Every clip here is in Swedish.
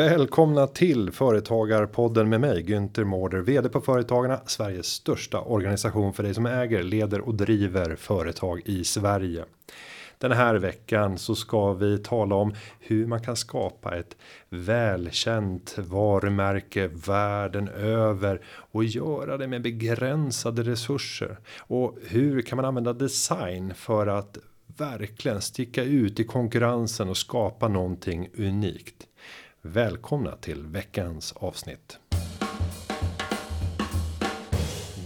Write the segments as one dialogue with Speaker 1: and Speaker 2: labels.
Speaker 1: Välkomna till Företagarpodden med mig Günther Mårder, vd på Företagarna, Sveriges största organisation för dig som äger, leder och driver företag i Sverige. Den här veckan så ska vi tala om hur man kan skapa ett välkänt varumärke världen över och göra det med begränsade resurser och hur kan man använda design för att verkligen sticka ut i konkurrensen och skapa någonting unikt. Välkomna till veckans avsnitt.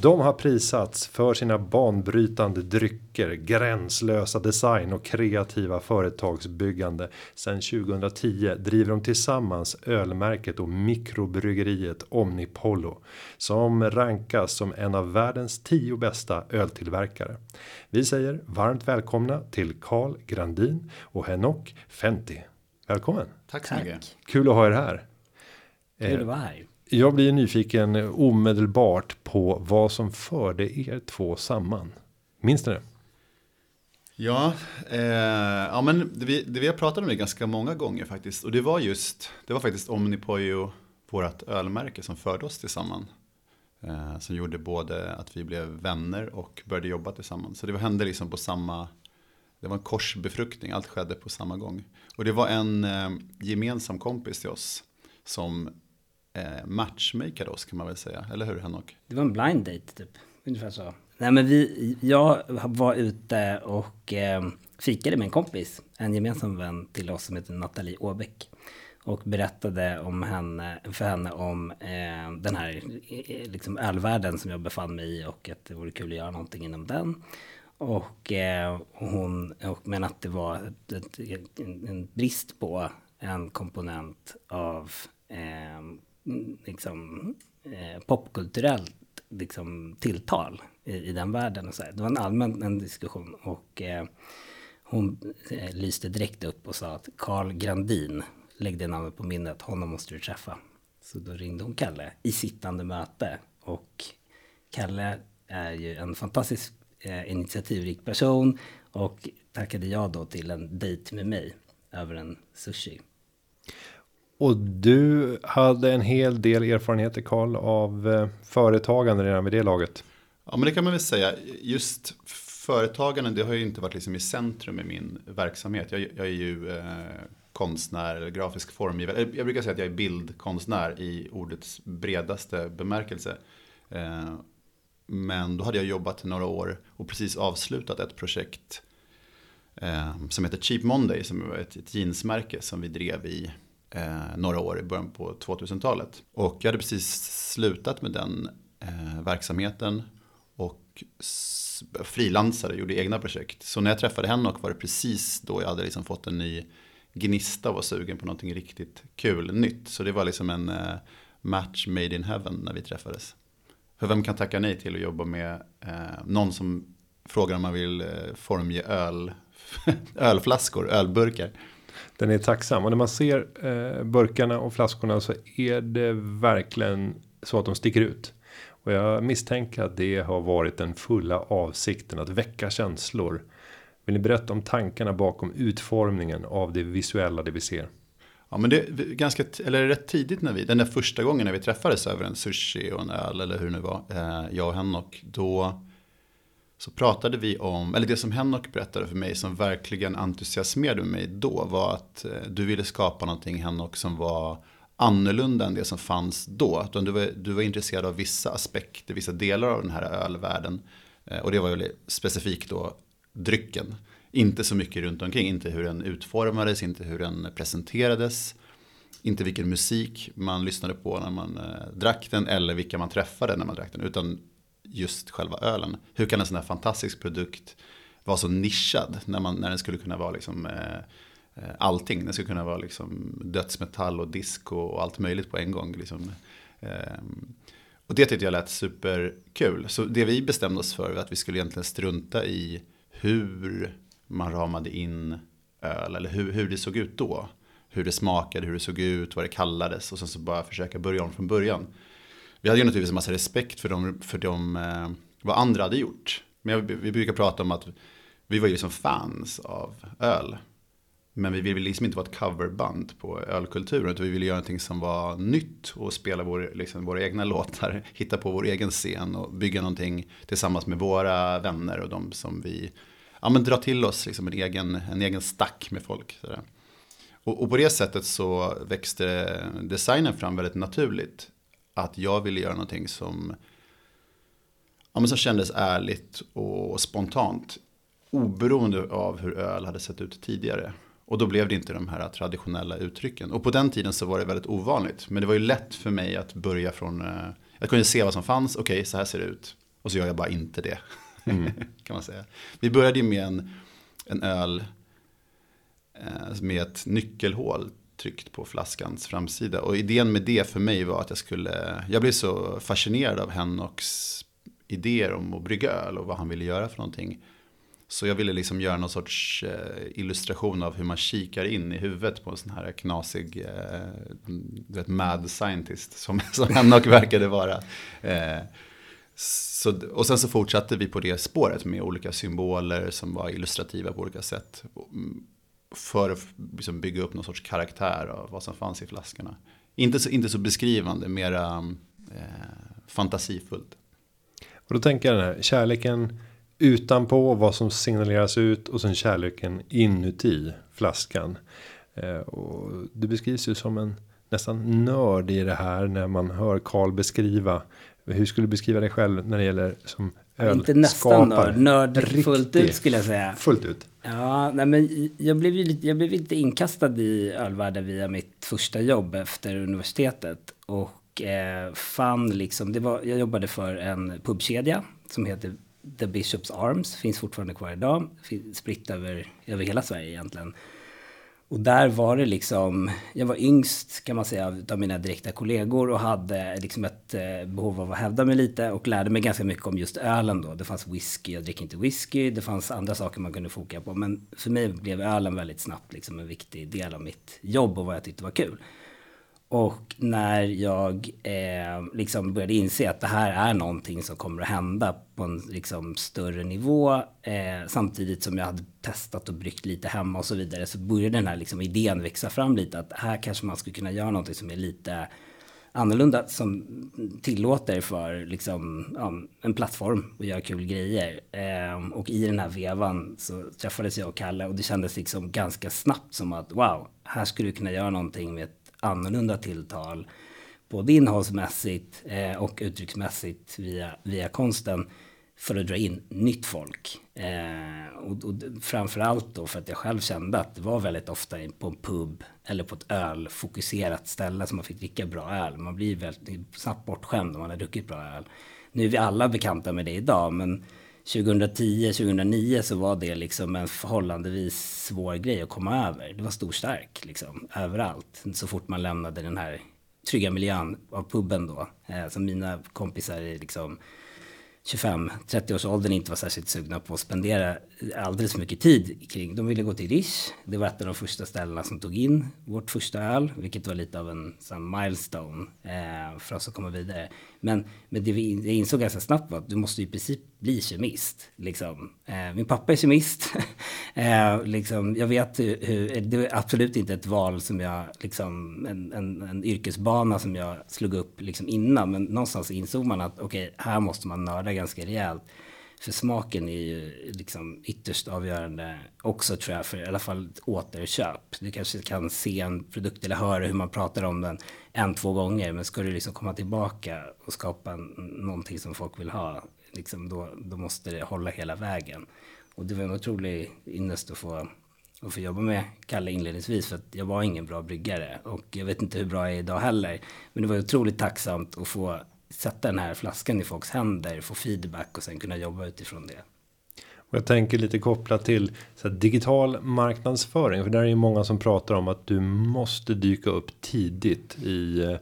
Speaker 1: De har prisats för sina banbrytande drycker, gränslösa design och kreativa företagsbyggande. Sen 2010 driver de tillsammans ölmärket och mikrobryggeriet Omnipollo som rankas som en av världens tio bästa öltillverkare. Vi säger varmt välkomna till Carl Grandin och Henok Fenty. Välkommen!
Speaker 2: Tack så mycket!
Speaker 1: Kul att ha er här!
Speaker 3: Kul att vara här!
Speaker 1: Jag blir nyfiken omedelbart på vad som förde er två samman. Minns ni det?
Speaker 2: Ja, eh, ja men det vi, det vi har pratat om det ganska många gånger faktiskt. Och det var just, det var faktiskt Omnipojo, vårt ölmärke som förde oss tillsammans. Eh, som gjorde både att vi blev vänner och började jobba tillsammans. Så det hände liksom på samma, det var en korsbefruktning, allt skedde på samma gång. Och det var en eh, gemensam kompis till oss som eh, matchmakade oss kan man väl säga. Eller hur Henok?
Speaker 3: Det var en blind date typ. Ungefär så. Nej men vi, jag var ute och eh, fikade med en kompis. En gemensam vän till oss som heter Nathalie Åbäck. Och berättade om henne, för henne om eh, den här eh, liksom ölvärlden som jag befann mig i och att det vore kul att göra någonting inom den. Och eh, hon, och, men att det var ett, ett, en, en brist på en komponent av eh, liksom, eh, popkulturellt liksom, tilltal i, i den världen. Och så här. Det var en allmän en diskussion och eh, hon eh, lyste direkt upp och sa att Carl Grandin, lägg det namnet på minnet, honom måste du träffa. Så då ringde hon Kalle i sittande möte och Kalle är ju en fantastisk eh, initiativrik person och tackade jag då till en dejt med mig över en sushi.
Speaker 1: Och du hade en hel del erfarenheter Karl av eh, företagande redan vid det laget.
Speaker 2: Ja men det kan man väl säga. Just företagande det har ju inte varit liksom i centrum i min verksamhet. Jag, jag är ju eh, konstnär eller grafisk formgivare. Jag brukar säga att jag är bildkonstnär i ordets bredaste bemärkelse. Eh, men då hade jag jobbat några år och precis avslutat ett projekt eh, som heter Cheap Monday som var ett, ett jeansmärke som vi drev i eh, några år i början på 2000-talet. Och jag hade precis slutat med den eh, verksamheten och frilansade, gjorde egna projekt. Så när jag träffade henne och var det precis då jag hade liksom fått en ny gnista och var sugen på någonting riktigt kul, nytt. Så det var liksom en eh, match made in heaven när vi träffades. För vem kan tacka nej till att jobba med eh, någon som frågar om man vill eh, formge öl, ölflaskor, ölburkar
Speaker 1: den är tacksam och när man ser eh, burkarna och flaskorna så är det verkligen så att de sticker ut. Och jag misstänker att det har varit den fulla avsikten att väcka känslor. Vill ni berätta om tankarna bakom utformningen av det visuella det vi ser?
Speaker 2: Ja men det är ganska, eller rätt tidigt när vi, den där första gången när vi träffades över en sushi och en öl eller hur det nu var, eh, jag och Henok, då så pratade vi om, eller det som Henok berättade för mig som verkligen entusiasmerade mig då var att eh, du ville skapa någonting Henok som var annorlunda än det som fanns då. Du var, du var intresserad av vissa aspekter, vissa delar av den här ölvärlden. Eh, och det var ju specifikt då drycken. Inte så mycket runt omkring, inte hur den utformades, inte hur den presenterades. Inte vilken musik man lyssnade på när man eh, drack den eller vilka man träffade när man drack den. Utan just själva ölen. Hur kan en sån här fantastisk produkt vara så nischad när, man, när den skulle kunna vara liksom, eh, eh allting. Den skulle kunna vara liksom dödsmetall och disco och allt möjligt på en gång. Liksom. Eh, och det tyckte jag lät superkul. Så det vi bestämde oss för var att vi skulle egentligen strunta i hur man ramade in öl eller hur, hur det såg ut då. Hur det smakade, hur det såg ut, vad det kallades och sen så bara försöka börja om från början. Vi hade ju naturligtvis en massa respekt för, dem, för dem, eh, vad andra hade gjort. Men jag, vi brukar prata om att vi var ju liksom fans av öl. Men vi ville liksom inte vara ett coverband på ölkulturen. Utan vi ville göra någonting som var nytt och spela vår, liksom, våra egna låtar. Hitta på vår egen scen och bygga någonting tillsammans med våra vänner och de som vi ja, men dra till oss liksom en, egen, en egen stack med folk. Och, och, på det sättet så växte designen fram väldigt naturligt. Att jag ville göra någonting som, ja, men som kändes ärligt och spontant. Oberoende av hur öl hade sett ut tidigare. Och då blev det inte de här traditionella uttrycken. Och på den tiden så var det väldigt ovanligt. Men det var ju lätt för mig att börja från, eh, jag kunde se vad som fanns, okej okay, så här ser det ut. Och så gör jag bara inte det. Mm. kan man säga. Vi började ju med en, en öl eh, med ett nyckelhål tryckt på flaskans framsida. Och idén med det för mig var att jag skulle, jag blev så fascinerad av Hennocks idéer om att brygga öl och vad han ville göra för någonting. Så jag ville liksom göra någon sorts eh, illustration av hur man kikar in i huvudet på en sån här knasig eh, du vet, mad scientist som, som Hennock verkade vara. Eh, så, och sen så fortsatte vi på det spåret med olika symboler som var illustrativa på olika sätt. För att liksom bygga upp någon sorts karaktär av vad som fanns i flaskorna. Inte så, inte så beskrivande, mera eh, fantasifullt.
Speaker 1: Och då tänker jag den här kärleken utanpå vad som signaleras ut och sen kärleken inuti flaskan. Eh, och det beskrivs ju som en nästan nörd i det här när man hör Karl beskriva. Hur skulle du beskriva dig själv när det gäller som ölskapare?
Speaker 3: Inte nästan nörd, nörd fullt ut skulle jag säga.
Speaker 1: Fullt ut.
Speaker 3: Ja, nej men jag blev ju lite, jag blev lite inkastad i ölvärlden via mitt första jobb efter universitetet. Och eh, fann liksom, det var, jag jobbade för en pubkedja som heter The Bishops Arms finns fortfarande kvar idag. Spritt över, över hela Sverige egentligen. Och där var det liksom, jag var yngst kan man säga av mina direkta kollegor och hade liksom ett eh, behov av att hävda mig lite och lärde mig ganska mycket om just ölen då. Det fanns whisky, jag dricker inte whisky, det fanns andra saker man kunde foka på. Men för mig blev ölen väldigt snabbt liksom en viktig del av mitt jobb och vad jag tyckte var kul. Och när jag eh, liksom började inse att det här är någonting som kommer att hända på en liksom, större nivå. Eh, samtidigt som jag hade testat och bryggt lite hemma och så vidare. Så började den här liksom, idén växa fram lite. Att här kanske man skulle kunna göra någonting som är lite annorlunda. Som tillåter för liksom, ja, en plattform att göra kul grejer. Eh, och i den här vevan så träffades jag och Kalle. Och det kändes liksom ganska snabbt som att wow, här skulle du kunna göra någonting med ett annorlunda tilltal. Både innehållsmässigt eh, och uttrycksmässigt via, via konsten. För att dra in nytt folk. Eh, och, och framförallt då för att jag själv kände att det var väldigt ofta på en pub eller på ett ölfokuserat ställe som man fick dricka bra öl. Man blir väldigt snabbt bortskämd om man har druckit bra öl. Nu är vi alla bekanta med det idag men 2010, 2009 så var det liksom en förhållandevis svår grej att komma över. Det var stor stark liksom överallt. Så fort man lämnade den här trygga miljön av puben då. Eh, som mina kompisar i liksom 25-30 års åldern inte var särskilt sugna på att spendera alldeles för mycket tid kring. De ville gå till Rish. Det var ett av de första ställena som tog in vårt första öl, vilket var lite av en sån milestone eh, för oss att komma vidare. Men, men det jag insåg ganska snabbt var att du måste i princip bli kemist. Liksom. Eh, min pappa är kemist. eh, liksom, jag vet hur, det är absolut inte ett val som jag, liksom, en, en, en yrkesbana som jag slog upp liksom, innan. Men någonstans insåg man att okej, okay, här måste man nörda ganska rejält. För smaken är ju liksom ytterst avgörande också tror jag för i alla fall återköp. Du kanske kan se en produkt eller höra hur man pratar om den en, två gånger. Men ska du liksom komma tillbaka och skapa någonting som folk vill ha, liksom då, då måste det hålla hela vägen. Och det var en otrolig ynnest att få, att få jobba med Kalle inledningsvis för att jag var ingen bra bryggare och jag vet inte hur bra jag är idag heller. Men det var otroligt tacksamt att få sätta den här flaskan i folks händer, få feedback och sen kunna jobba utifrån det.
Speaker 1: Och jag tänker lite kopplat till så digital marknadsföring. För där är ju många som pratar om att du måste dyka upp tidigt i eh,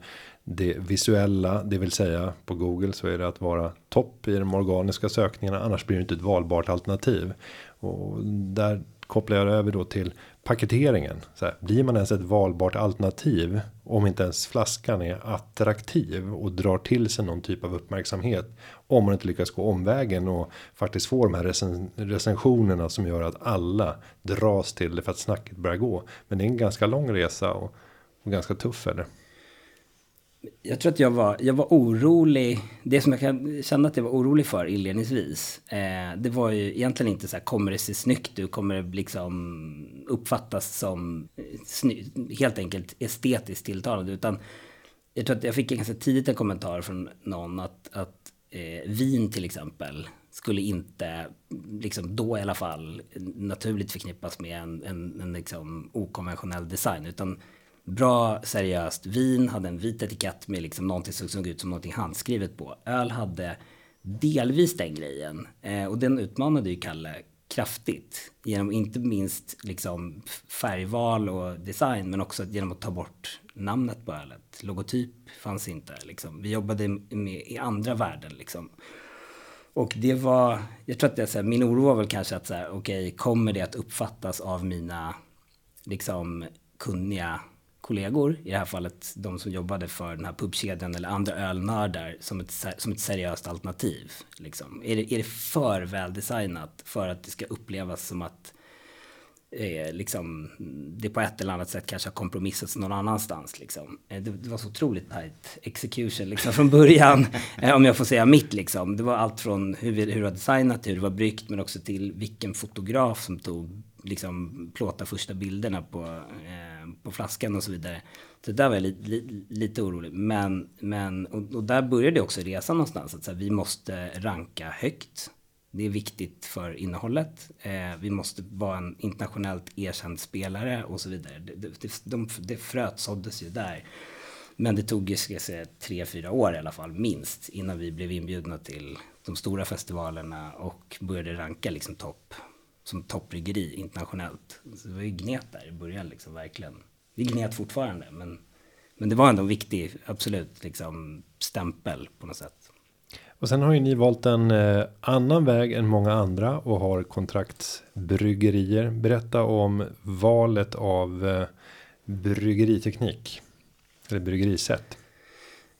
Speaker 1: det visuella. Det vill säga på Google så är det att vara topp i de organiska sökningarna. Annars blir det inte ett valbart alternativ. Och där kopplar jag över då till paketeringen. Så här, blir man ens ett valbart alternativ om inte ens flaskan är attraktiv och drar till sig någon typ av uppmärksamhet om man inte lyckas gå omvägen och faktiskt få de här recen recensionerna som gör att alla dras till det för att snacket börjar gå. Men det är en ganska lång resa och, och ganska tuff eller?
Speaker 3: Jag tror att jag var, jag var orolig. Det som jag kan känna att jag var orolig för inledningsvis. Eh, det var ju egentligen inte så här, kommer det se snyggt ut? Kommer det liksom uppfattas som eh, sny, helt enkelt estetiskt tilltalande? Utan jag tror att jag fick ganska tidigt en kommentar från någon att, att eh, vin till exempel skulle inte, liksom då i alla fall, naturligt förknippas med en, en, en liksom okonventionell design. Utan bra seriöst vin, hade en vit etikett med liksom någonting som såg ut som någonting handskrivet på. Öl hade delvis den grejen. Eh, och den utmanade ju Kalle kraftigt. Genom inte minst liksom färgval och design men också genom att ta bort namnet på ölet. Logotyp fanns inte. Liksom. Vi jobbade med, i andra värden. Liksom. Och det var, jag tror att det, så här, min oro var väl kanske att så här, okej, okay, kommer det att uppfattas av mina liksom kunniga kollegor, i det här fallet de som jobbade för den här pubkedjan eller andra ölnördar som ett, som ett seriöst alternativ. Liksom. Är, det, är det för väldesignat för att det ska upplevas som att eh, liksom, det på ett eller annat sätt kanske har kompromissats någon annanstans. Liksom. Eh, det, det, var så otroligt tight execution liksom, från början, eh, om jag får säga mitt. Liksom. Det var allt från hur, vi, hur det var designat, hur det var bryggt, men också till vilken fotograf som tog liksom plåta första bilderna på, eh, Eh, på flaskan och så vidare. Så där var jag li, li, lite orolig. Men, men och, och, där började också resan någonstans. Att så här, vi måste ranka högt. Det är viktigt för innehållet. Eh, vi måste vara en internationellt erkänd spelare och så vidare. Det, det, de, det fröet såddes ju där. Men det tog ska jag säga, tre, fyra år i alla fall, minst, innan vi blev inbjudna till de stora festivalerna och började ranka liksom topp som toppbryggeri internationellt. Så det var ju gnet där i början liksom, verkligen. Vi gnet fortfarande, men, men det var ändå en viktig, absolut, liksom stämpel på något sätt.
Speaker 1: Och sen har ju ni valt en eh, annan väg än många andra och har kontraktsbryggerier. Berätta om valet av eh, bryggeriteknik. Eller bryggerisätt.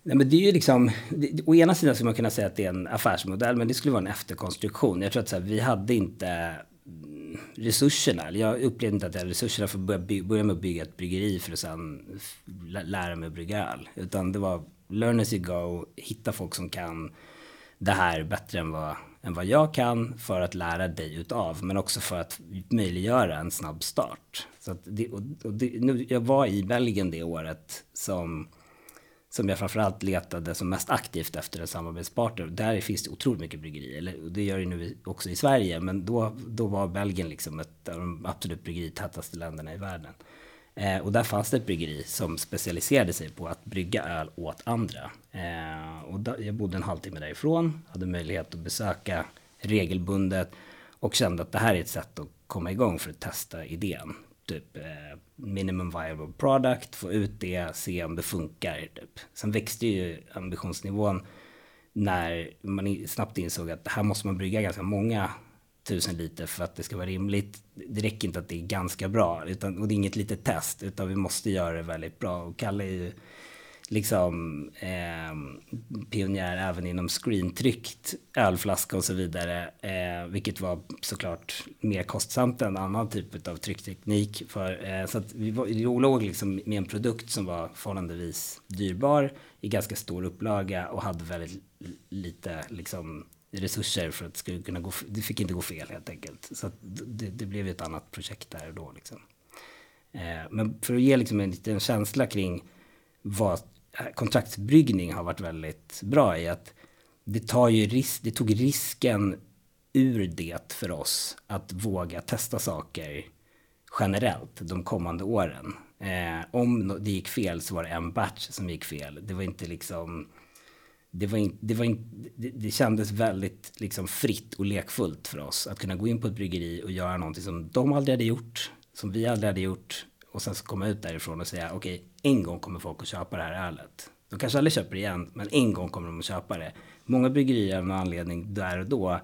Speaker 3: Nej, men det är ju liksom, det, å ena sidan skulle man kunna säga att det är en affärsmodell, men det skulle vara en efterkonstruktion. Jag tror att så här, vi hade inte resurserna. Jag upplevde inte att jag hade resurserna för att börja, börja med att bygga ett bryggeri för att sen lära mig att brygga öl. Utan det var learn as you go, hitta folk som kan det här bättre än vad, än vad jag kan för att lära dig utav. Men också för att möjliggöra en snabb start. Så det, och, och det, nu, jag var i Belgien det året som som jag framförallt letade som mest aktivt efter en samarbetspartner. Där finns det otroligt mycket bryggerier, det gör det nu också i Sverige, men då, då var Belgien liksom ett av de absolut bryggeritätaste länderna i världen. Eh, och där fanns det ett bryggeri som specialiserade sig på att brygga öl åt andra. Eh, och där, jag bodde en halvtimme därifrån, hade möjlighet att besöka regelbundet och kände att det här är ett sätt att komma igång för att testa idén typ eh, minimum viable product, få ut det, se om det funkar. Typ. Sen växte ju ambitionsnivån när man snabbt insåg att här måste man brygga ganska många tusen liter för att det ska vara rimligt. Det räcker inte att det är ganska bra, utan, och det är inget litet test, utan vi måste göra det väldigt bra. Och Kalle är ju liksom eh, pionjär även inom screentryckt ölflaska och så vidare. Eh, vilket var såklart mer kostsamt än annan typ av tryckteknik. För, eh, så att vi, var, vi låg liksom med en produkt som var förhållandevis dyrbar i ganska stor upplaga och hade väldigt lite liksom, resurser för att det skulle kunna gå, det fick inte gå fel helt enkelt. Så det, det, blev ett annat projekt där och då. Liksom. Eh, men för att ge liksom en liten känsla kring vad Eh, kontraktsbryggning har varit väldigt bra i att det, tar ju risk, det tog risken ur det för oss att våga testa saker generellt de kommande åren. Eh, om det gick fel så var det en batch som gick fel. Det var inte liksom det, var in, det, var in, det, det, kändes väldigt liksom fritt och lekfullt för oss att kunna gå in på ett bryggeri och göra någonting som de aldrig hade gjort, som vi aldrig hade gjort och sen så komma ut därifrån och säga okej, okay, en gång kommer folk att köpa det här ölet. De kanske aldrig köper det igen, men en gång kommer de att köpa det. Många bryggerier av någon anledning där och då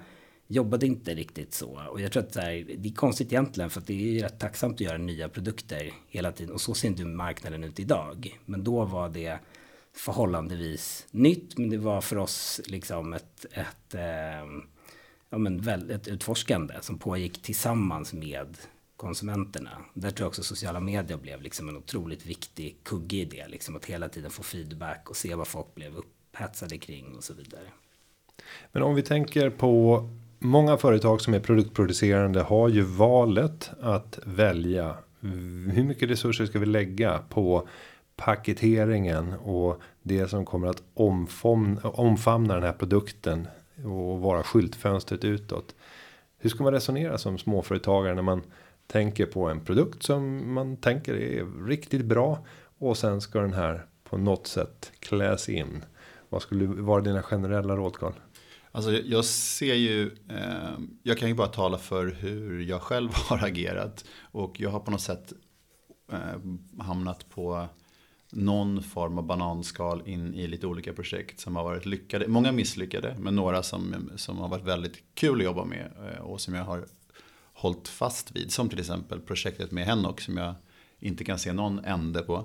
Speaker 3: jobbade inte riktigt så. Och jag tror att det, här, det är konstigt egentligen för att det är ju rätt tacksamt att göra nya produkter hela tiden. Och så ser inte marknaden ut idag. Men då var det förhållandevis nytt. Men det var för oss liksom ett, ett, eh, ja, men väl, ett utforskande som pågick tillsammans med konsumenterna. Där tror jag också sociala medier blev liksom en otroligt viktig kugge i det. Liksom att hela tiden få feedback och se vad folk blev upphetsade kring och så vidare.
Speaker 1: Men om vi tänker på många företag som är produktproducerande har ju valet att välja hur mycket resurser ska vi lägga på paketeringen och det som kommer att omfamna, omfamna den här produkten och vara skyltfönstret utåt. Hur ska man resonera som småföretagare när man tänker på en produkt som man tänker är riktigt bra och sen ska den här på något sätt kläs in. Vad skulle vara dina generella råd Carl?
Speaker 2: Alltså jag ser ju, eh, jag kan ju bara tala för hur jag själv har agerat. Och jag har på något sätt eh, hamnat på någon form av bananskal in i lite olika projekt som har varit lyckade. Många misslyckade, men några som, som har varit väldigt kul att jobba med. Eh, och som jag har hållit fast vid. Som till exempel projektet med Henok som jag inte kan se någon ände på.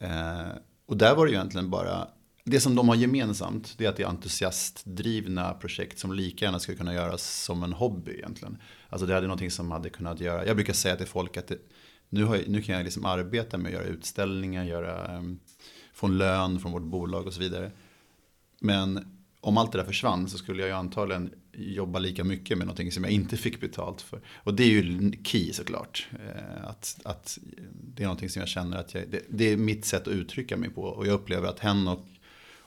Speaker 2: Eh, och där var det ju egentligen bara det som de har gemensamt det är att det är entusiastdrivna projekt som lika gärna skulle kunna göras som en hobby egentligen. Alltså det hade någonting som hade kunnat göra, jag brukar säga till folk att det, nu, har, nu kan jag liksom arbeta med att göra utställningar, göra, ehm, få en lön från vårt bolag och så vidare. Men om allt det där försvann så skulle jag ju antagligen jobba lika mycket med någonting som jag inte fick betalt för. Och det är ju key såklart. Eh, att, att det är någonting som jag känner att jag, det, det, är mitt sätt att uttrycka mig på. Och jag upplever att hen och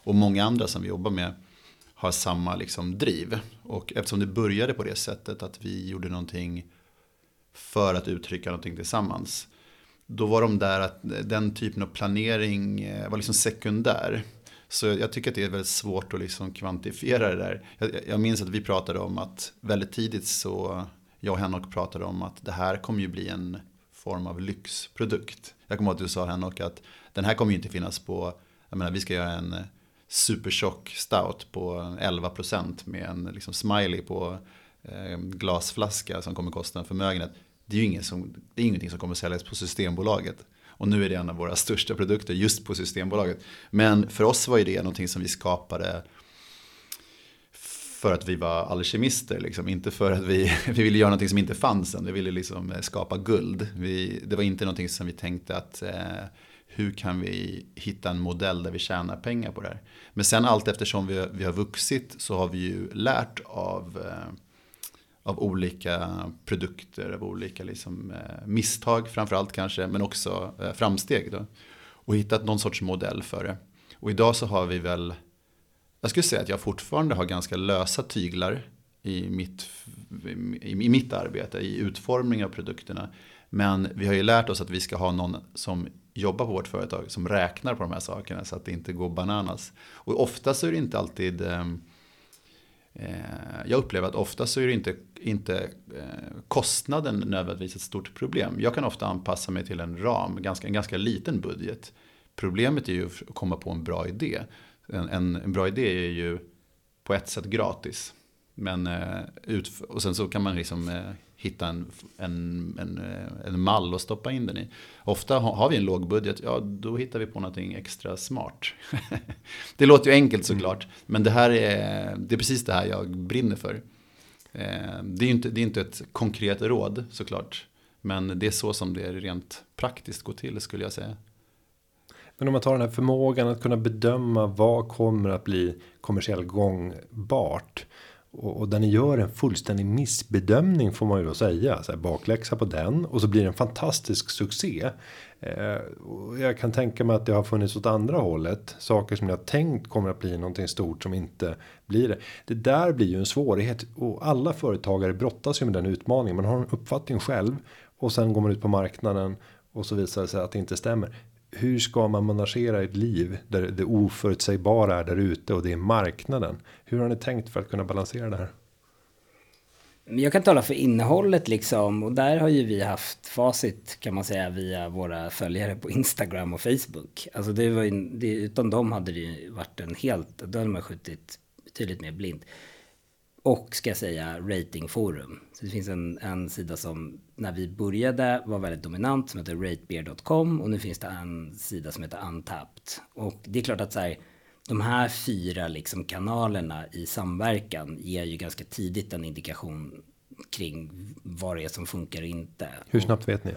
Speaker 2: och många andra som vi jobbar med har samma liksom driv. Och eftersom det började på det sättet att vi gjorde någonting för att uttrycka någonting tillsammans. Då var de där att den typen av planering eh, var liksom sekundär. Så jag tycker att det är väldigt svårt att liksom kvantifiera det där. Jag, jag minns att vi pratade om att väldigt tidigt så, jag och Henok pratade om att det här kommer ju bli en form av lyxprodukt. Jag kommer ihåg att du sa Henok att den här kommer ju inte finnas på, jag menar vi ska göra en supertjock stout på 11% med en liksom smiley på eh, glasflaska som kommer kosta en förmögenhet. Det är ju ingen som, det är ingenting som kommer säljas på Systembolaget. Och nu är det en av våra största produkter just på Systembolaget. Men för oss var ju det någonting som vi skapade för att vi var alkemister, liksom. inte för att vi, vi ville göra någonting som inte fanns än. Vi ville liksom eh, skapa guld. Vi, det var inte någonting som vi tänkte att eh, hur kan vi hitta en modell där vi tjänar pengar på det här. Men sen allt eftersom vi, vi har vuxit så har vi ju lärt av, eh, av olika produkter, av olika liksom, eh, misstag framförallt kanske, men också eh, framsteg. Då. Och hittat någon sorts modell för det. Och idag så har vi väl, jag skulle säga att jag fortfarande har ganska lösa tyglar i mitt, i mitt arbete, i utformning av produkterna. Men vi har ju lärt oss att vi ska ha någon som jobbar på vårt företag som räknar på de här sakerna så att det inte går bananas. Och ofta så är det inte alltid eh, eh jag upplever att ofta så är det inte, inte eh, kostnaden nödvändigtvis ett stort problem. Jag kan ofta anpassa mig till en ram, ganska, en ganska liten budget. Problemet är ju att komma på en bra idé. En, en, en bra idé är ju på ett sätt gratis. Men, eh, ut, och sen så kan man liksom eh, hitta en, en, en, en mall och stoppa in den i. Ofta har vi en låg budget, ja då hittar vi på någonting extra smart. det låter ju enkelt såklart, mm. men det här är, det är precis det här jag brinner för. Eh, det är ju inte, det är inte ett konkret råd såklart, men det är så som det rent praktiskt går till skulle jag säga.
Speaker 1: Men om man tar den här förmågan att kunna bedöma vad kommer att bli kommersiellt gångbart och, och där ni gör en fullständig missbedömning får man ju då säga så här, bakläxa på den och så blir det en fantastisk succé. Eh, jag kan tänka mig att det har funnits åt andra hållet saker som jag tänkt kommer att bli någonting stort som inte blir det. Det där blir ju en svårighet och alla företagare brottas ju med den utmaningen. Man har en uppfattning själv och sen går man ut på marknaden och så visar det sig att det inte stämmer hur ska man managera ett liv där det oförutsägbara är där ute och det är marknaden? Hur har ni tänkt för att kunna balansera det här?
Speaker 3: Jag kan tala för innehållet liksom och där har ju vi haft facit kan man säga via våra följare på Instagram och Facebook. Alltså det var ju, det, utan dem hade det ju varit en helt, då hade man skjutit betydligt mer blint. och ska jag säga ratingforum. Så det finns en, en sida som när vi började var väldigt dominant som heter ratebeer.com och nu finns det en sida som heter Untapped. Och det är klart att så här, de här fyra liksom kanalerna i samverkan ger ju ganska tidigt en indikation kring vad det är som funkar och inte.
Speaker 1: Hur snabbt vet ni?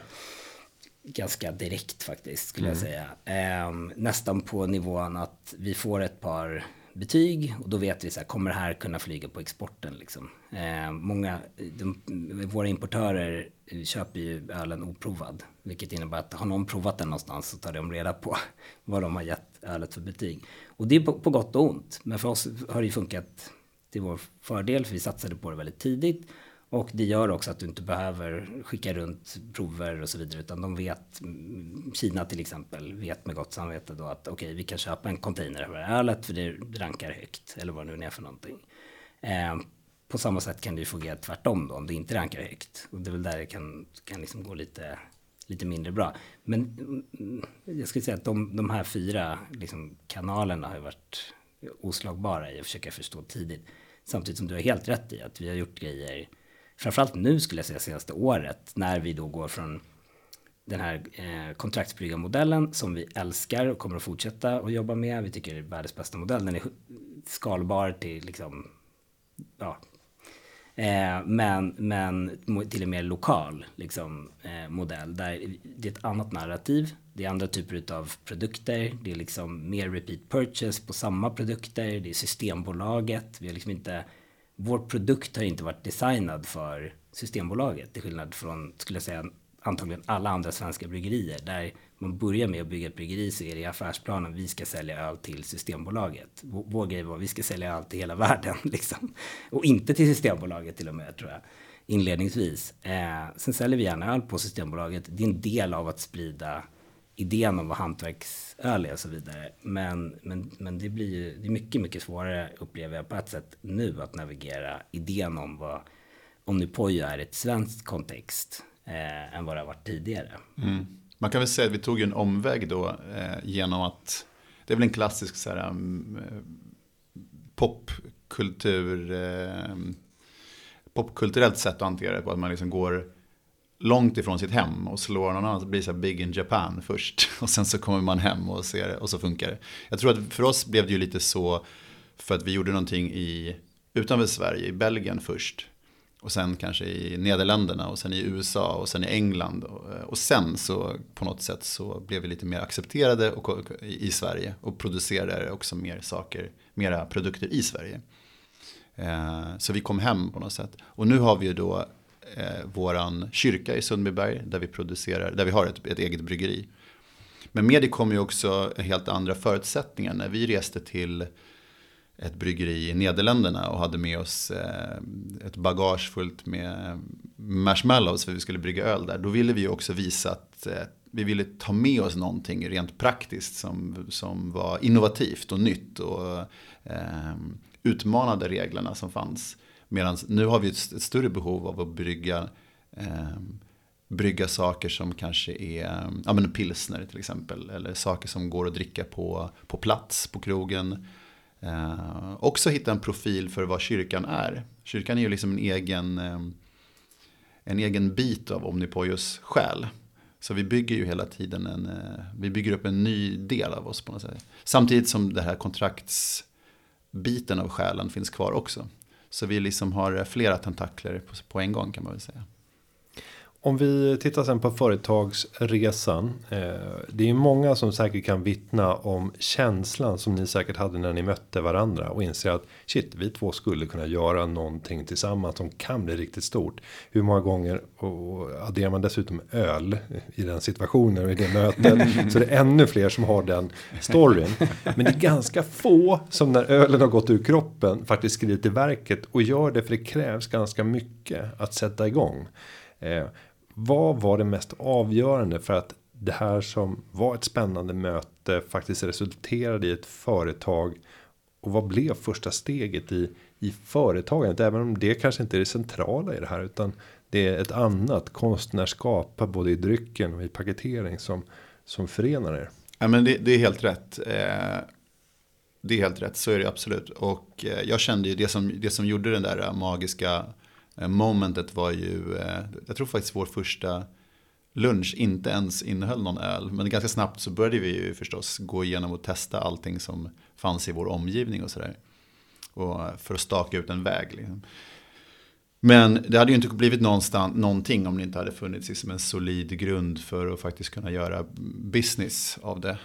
Speaker 3: Ganska direkt faktiskt skulle mm. jag säga. Eh, nästan på nivån att vi får ett par betyg och då vet vi så här, kommer det här kunna flyga på exporten liksom? Eh, många, de, våra importörer köper ju ölen oprovad, vilket innebär att har någon provat den någonstans så tar de reda på vad de har gett ölet för betyg. Och det är på, på gott och ont, men för oss har det ju funkat till vår fördel, för vi satsade på det väldigt tidigt. Och det gör också att du inte behöver skicka runt prover och så vidare, utan de vet, Kina till exempel, vet med gott samvete då att okej, okay, vi kan köpa en container av det ölet för det rankar högt, eller vad det nu är för någonting. Eh, på samma sätt kan det ju fungera tvärtom då, om det inte rankar högt. Och det är väl där det kan, kan liksom gå lite, lite mindre bra. Men mm, jag skulle säga att de, de här fyra liksom, kanalerna har varit oslagbara i att försöka förstå tidigt. Samtidigt som du har helt rätt i att vi har gjort grejer framförallt nu skulle jag säga senaste året, när vi då går från den här eh, kontraktsbryggarmodellen som vi älskar och kommer att fortsätta att jobba med. Vi tycker det är världens bästa modell. Den är skalbar till liksom, ja, eh, men, men till en mer lokal liksom, eh, modell där det är ett annat narrativ. Det är andra typer av produkter. Det är liksom mer repeat purchase på samma produkter. Det är Systembolaget. Vi har liksom inte vår produkt har inte varit designad för Systembolaget till skillnad från, skulle jag säga, antagligen alla andra svenska bryggerier. Där man börjar med att bygga ett bryggeri så är det i affärsplanen vi ska sälja öl till Systembolaget. Vår grej var vi ska sälja öl till hela världen liksom. Och inte till Systembolaget till och med tror jag inledningsvis. Eh, sen säljer vi gärna öl på Systembolaget. Det är en del av att sprida idén om vad hantverksöl är och så vidare. Men, men, men det blir ju det är mycket, mycket svårare upplever jag på ett sätt nu att navigera idén om vad Om nu Poyo är ett svenskt kontext eh, än vad det har varit tidigare.
Speaker 2: Mm. Man kan väl säga att vi tog en omväg då eh, genom att det är väl en klassisk så här, mm, eh, popkultur eh, popkulturellt sätt att hantera det på. Att man liksom går långt ifrån sitt hem och slår någon annan, så blir så här big in Japan först. Och sen så kommer man hem och ser det och så funkar det. Jag tror att för oss blev det ju lite så för att vi gjorde någonting i, utanför Sverige, i Belgien först. Och sen kanske i Nederländerna och sen i USA och sen i England. Eh, och, sen så på något sätt så blev vi lite mer accepterade och, i Sverige. Och producerade också mer saker, mera produkter i Sverige. Eh, så vi kom hem på något sätt. Och nu har vi ju då eh, våran kyrka i Sundbyberg där vi producerar, där vi har ett, ett eget bryggeri. Men med det kom ju också helt andra förutsättningar. När vi reste till ett bryggeri i Nederländerna och hade med oss eh, ett bagage fullt med marshmallows för vi skulle brygga öl där. Då ville vi också visa att eh, vi ville ta med oss någonting rent praktiskt som, som var innovativt och nytt och eh, utmanade reglerna som fanns. Medan nu har vi ett, ett, större behov av att brygga, eh, brygga saker som kanske är ja, men pilsner till exempel. Eller saker som går att dricka på, på plats på krogen. Eh, också hitta en profil för vad kyrkan är. Kyrkan är ju liksom en egen, eh, en egen bit av Omnipojos själ. Så vi bygger ju hela tiden en, eh, vi bygger upp en ny del av oss på något sätt. Samtidigt som det här kontraktsbiten av själen finns kvar också. Så vi liksom har flera tentakler på, på en gång kan man väl säga.
Speaker 1: Om vi tittar sen på företagsresan. Eh, det är många som säkert kan vittna om känslan som ni säkert hade när ni mötte varandra och inser att shit, vi två skulle kunna göra någonting tillsammans som kan bli riktigt stort. Hur många gånger och adderar man dessutom öl i den situationen och i det mötet så det är ännu fler som har den storyn. Men det är ganska få som när ölen har gått ur kroppen faktiskt skriver till verket och gör det för det krävs ganska mycket att sätta igång. Eh, vad var det mest avgörande för att det här som var ett spännande möte faktiskt resulterade i ett företag? Och vad blev första steget i, i företagandet? Även om det kanske inte är det centrala i det här utan det är ett annat konstnärskap både i drycken och i paketering som, som förenar er.
Speaker 2: Ja, men det, det är helt rätt. Eh, Det är helt rätt, så är det absolut. Och eh, jag kände ju det som, det som gjorde den där magiska Eh, momentet var ju, eh, jag tror faktiskt vår första lunch inte ens innehöll någon öl. Men ganska snabbt så började vi ju förstås gå igenom och testa allting som fanns i vår omgivning och sådär. För att staka ut en väg. Liksom. Men det hade ju inte blivit någonstans, någonting om det inte hade funnits liksom en solid grund för att faktiskt kunna göra business av det.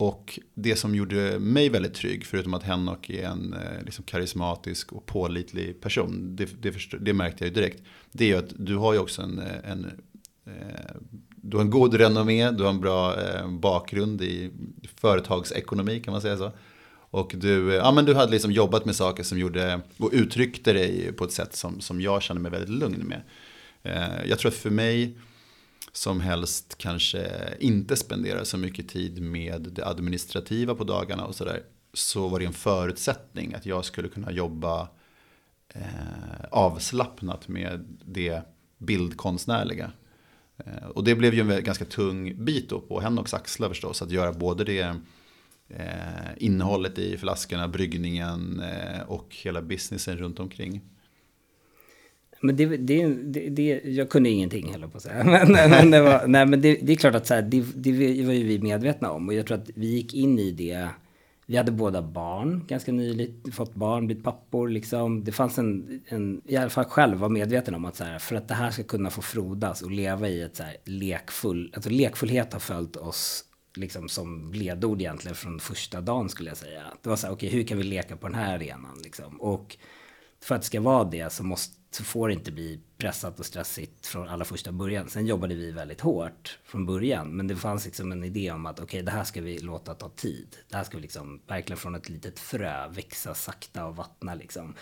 Speaker 2: Och det som gjorde mig väldigt trygg, förutom att Henok är en eh, liksom karismatisk och pålitlig person, det, det, det, märkte jag ju direkt, det är ju att du har ju också en, eh, en eh, du har en god renommé, du har en bra bakgrund i företagsekonomi kan man säga så. Och du, ja, men du hade liksom jobbat med saker som gjorde, och uttryckte dig på ett sätt som, som jag kände mig väldigt lugn med. Jag tror att för mig, som helst kanske inte spenderar så mycket tid med det administrativa på dagarna och sådär. Så var det en förutsättning att jag skulle kunna jobba eh, avslappnat med det bildkonstnärliga. Eh, och det blev ju en ganska tung bit då på Henoks axlar förstås. Att göra både det eh, innehållet i flaskorna, bryggningen eh, och hela businessen runt omkring.
Speaker 3: Men det, det, det, det, jag kunde ingenting heller på att säga. Men, men, det, var, nej, men det, det är klart att så här, det, det var ju vi medvetna om. Och jag tror att vi gick in i det. Vi hade båda barn ganska nyligt, fått barn, blivit pappor liksom. Det fanns en, en i alla fall själv var medveten om att så här, för att det här ska kunna få frodas och leva i ett så här lekfull, alltså lekfullhet har följt oss liksom som ledord egentligen från första dagen skulle jag säga. Det var så här, okej okay, hur kan vi leka på den här arenan liksom? Och för att det ska vara det så måste så får det inte bli pressat och stressigt från allra första början. Sen jobbade vi väldigt hårt från början, men det fanns liksom en idé om att okej, okay, det här ska vi låta ta tid. Det här ska vi liksom verkligen från ett litet frö växa sakta och vattna liksom.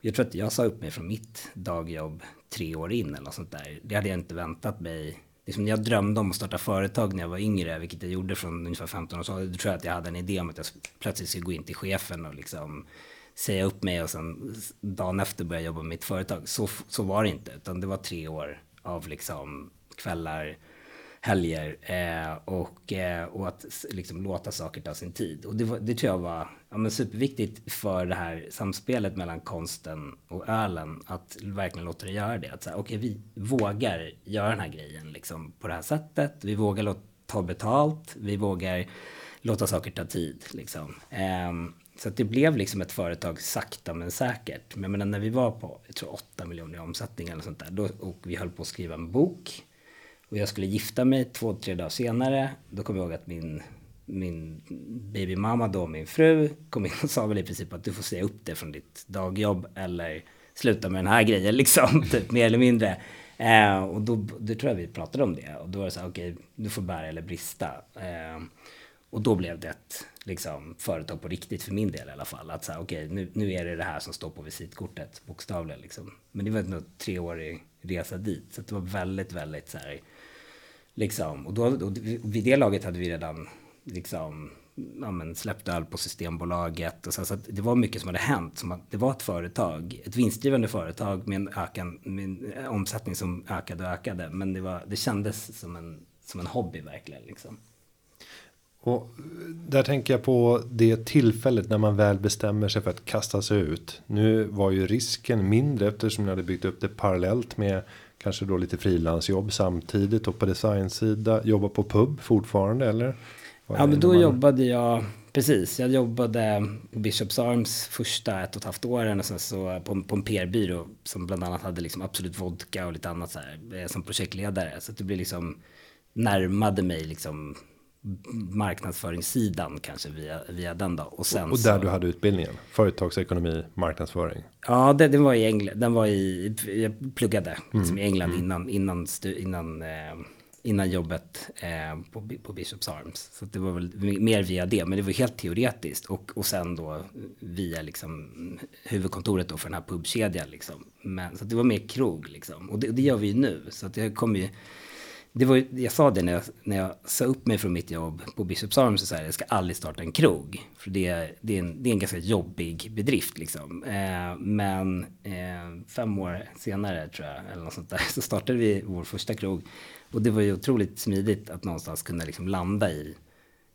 Speaker 3: Jag tror att jag sa upp mig från mitt dagjobb tre år in eller något sånt där. Det hade jag inte väntat mig. Liksom jag drömde om att starta företag när jag var yngre, vilket jag gjorde från ungefär 15 år. Så då tror jag att jag hade en idé om att jag plötsligt skulle gå in till chefen och liksom säga upp mig och sen dagen efter börja jobba med mitt företag. Så, så var det inte, utan det var tre år av liksom kvällar, helger eh, och, eh, och att liksom låta saker ta sin tid. Och det, var, det tror jag var ja, men superviktigt för det här samspelet mellan konsten och ölen, att verkligen låta det göra det. Att säga, okej, okay, vi vågar göra den här grejen liksom, på det här sättet. Vi vågar låta, ta betalt, vi vågar låta saker ta tid. Liksom. Eh, så att det blev liksom ett företag sakta men säkert. Men menar, när vi var på, jag tror 8 miljoner i omsättning eller sånt där. Då, och vi höll på att skriva en bok. Och jag skulle gifta mig två, tre dagar senare. Då kom jag ihåg att min, min babymamma då, min fru, kom in och sa väl i princip att du får säga upp det från ditt dagjobb. Eller sluta med den här grejen liksom, typ mer eller mindre. Eh, och då, då tror jag vi pratade om det. Och då var det så här, okej, okay, du får bära eller brista. Eh, och då blev det ett liksom, företag på riktigt för min del i alla fall. Att säga, okej, okay, nu, nu är det det här som står på visitkortet, bokstavligen. Liksom. Men det var en treårig resa dit. Så det var väldigt, väldigt så här, liksom. Och då, och vid det laget hade vi redan liksom, ja, men släppt öl på Systembolaget. Och så, så det var mycket som hade hänt. Som att det var ett företag, ett vinstdrivande företag med en, ökan, med en eh, omsättning som ökade och ökade. Men det, var, det kändes som en, som en hobby verkligen. Liksom.
Speaker 1: Och där tänker jag på det tillfället när man väl bestämmer sig för att kasta sig ut. Nu var ju risken mindre eftersom ni hade byggt upp det parallellt med kanske då lite frilansjobb samtidigt och på designsida jobba på pub fortfarande eller?
Speaker 3: Ja, men då man... jobbade jag precis. Jag jobbade Bishops Arms första ett och ett halvt åren och sen så på, på en PR-byrå som bland annat hade liksom Absolut Vodka och lite annat så här eh, som projektledare. Så att det blev liksom närmade mig liksom marknadsföringssidan kanske via, via den då.
Speaker 1: Och, sen och, där så, du hade utbildningen? Företagsekonomi, marknadsföring?
Speaker 3: Ja, det, den var i England. Den var i, jag pluggade liksom i England mm. innan, innan, innan, eh, innan jobbet eh, på, på Bishops Arms. Så det var väl mer via det, men det var helt teoretiskt. Och, och sen då via liksom huvudkontoret då för den här pubkedjan liksom. Men, så det var mer krog liksom. Och det, det gör vi ju nu. Så att jag kommer ju det var, jag sa det när jag, när jag sa upp mig från mitt jobb på Bishops Arms. Så här, jag ska aldrig starta en krog. För det, det, är, en, det är en ganska jobbig bedrift. Liksom. Eh, men eh, fem år senare, tror jag, eller något sånt där, så startade vi vår första krog. Och det var ju otroligt smidigt att någonstans kunna liksom landa i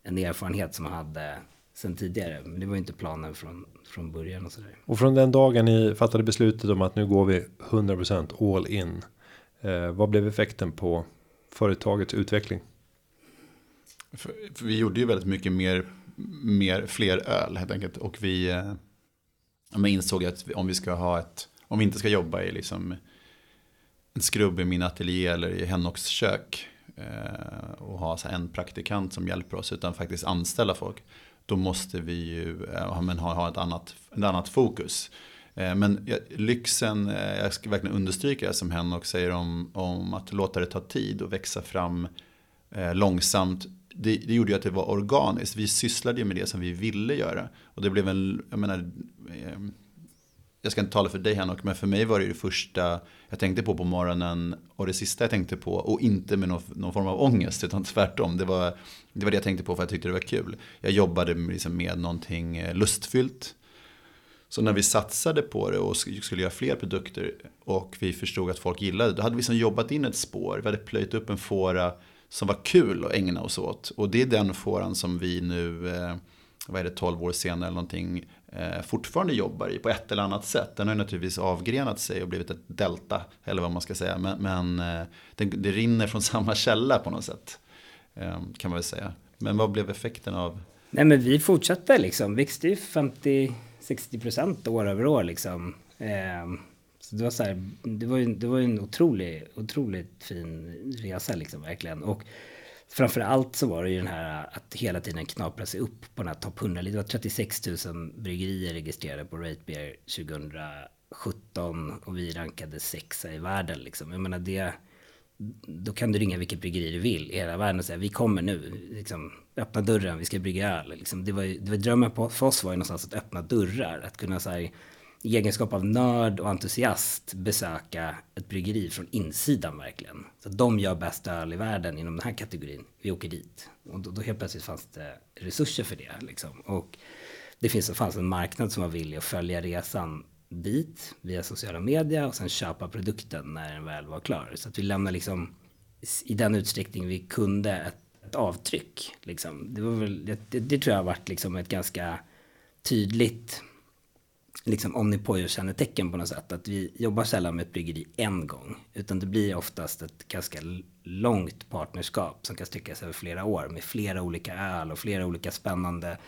Speaker 3: en erfarenhet som man hade sen tidigare. Men det var ju inte planen från, från början och sådär.
Speaker 1: Och från den dagen ni fattade beslutet om att nu går vi 100% all in. Eh, vad blev effekten på företagets utveckling?
Speaker 2: För, för vi gjorde ju väldigt mycket mer, mer, fler öl helt enkelt. Och vi eh, insåg att om vi ska ha ett, om vi inte ska jobba i liksom en skrubb i min ateljé eller i Henoks kök. Eh, och ha så en praktikant som hjälper oss utan faktiskt anställa folk. Då måste vi ju eh, men ha, ha ett, annat, ett annat fokus. Eh, men lyxen, eh, jag ska verkligen understryka det som Henok säger om, om att låta det ta tid och växa fram eh, långsamt. Det, det, gjorde ju att det var organiskt. Vi sysslade ju med det som vi ville göra. Och det blev en, jag menar, jag ska inte tala för dig Henok, men för mig var det det första jag tänkte på på morgonen och det sista jag tänkte på. Och inte med någon, någon form av ångest, utan tvärtom. Det var, det var det jag tänkte på för jag tyckte det var kul. Jag jobbade liksom med någonting lustfyllt. Så när vi satsade på det och skulle göra fler produkter och vi förstod att folk gillade det, då hade vi liksom jobbat in ett spår. Vi hade plöjt upp en fåra som var kul att ägna oss åt. Och det är den fåran som vi nu, eh, vad är det, 12 år senare eller någonting, eh, fortfarande jobbar i på ett eller annat sätt. Den har ju naturligtvis avgrenat sig och blivit ett delta, eller vad man ska säga. Men, men eh, det, det, rinner från samma källa på något sätt, eh, kan man väl säga. Men vad blev effekten av?
Speaker 3: Nej men vi fortsatte liksom, växte ju 50 60 procent år över år liksom. Eh, så det var så här, det var ju, det var ju en otrolig, otroligt fin resa liksom verkligen. Och framför allt så var det ju den här att hela tiden knapra sig upp på den här topp 100. Det var 36 000 bryggerier registrerade på Ratebeer 2017 och vi rankade sexa i världen liksom. Jag menar det, då kan du ringa vilket bryggeri du vill i hela världen och säga vi kommer nu, liksom, öppna dörren, vi ska brygga öl. Liksom, det var, det var drömmen på, för oss var ju någonstans att öppna dörrar, att kunna så här, i egenskap av nörd och entusiast besöka ett bryggeri från insidan verkligen. Så de gör bäst öl i världen inom den här kategorin. Vi åker dit. Och då, då helt plötsligt fanns det resurser för det. Liksom. Och det finns, fanns en marknad som var villig att följa resan dit via sociala medier och sen köpa produkten när den väl var klar. Så att vi lämnar liksom i den utsträckning vi kunde ett, ett avtryck. Liksom. Det, var väl, det, det, tror jag har varit liksom ett ganska tydligt liksom omnipojo-kännetecken på något sätt. Att vi jobbar sällan med ett bryggeri en gång. Utan det blir oftast ett ganska långt partnerskap som kan sträcka sig över flera år. Med flera olika öl och flera olika spännande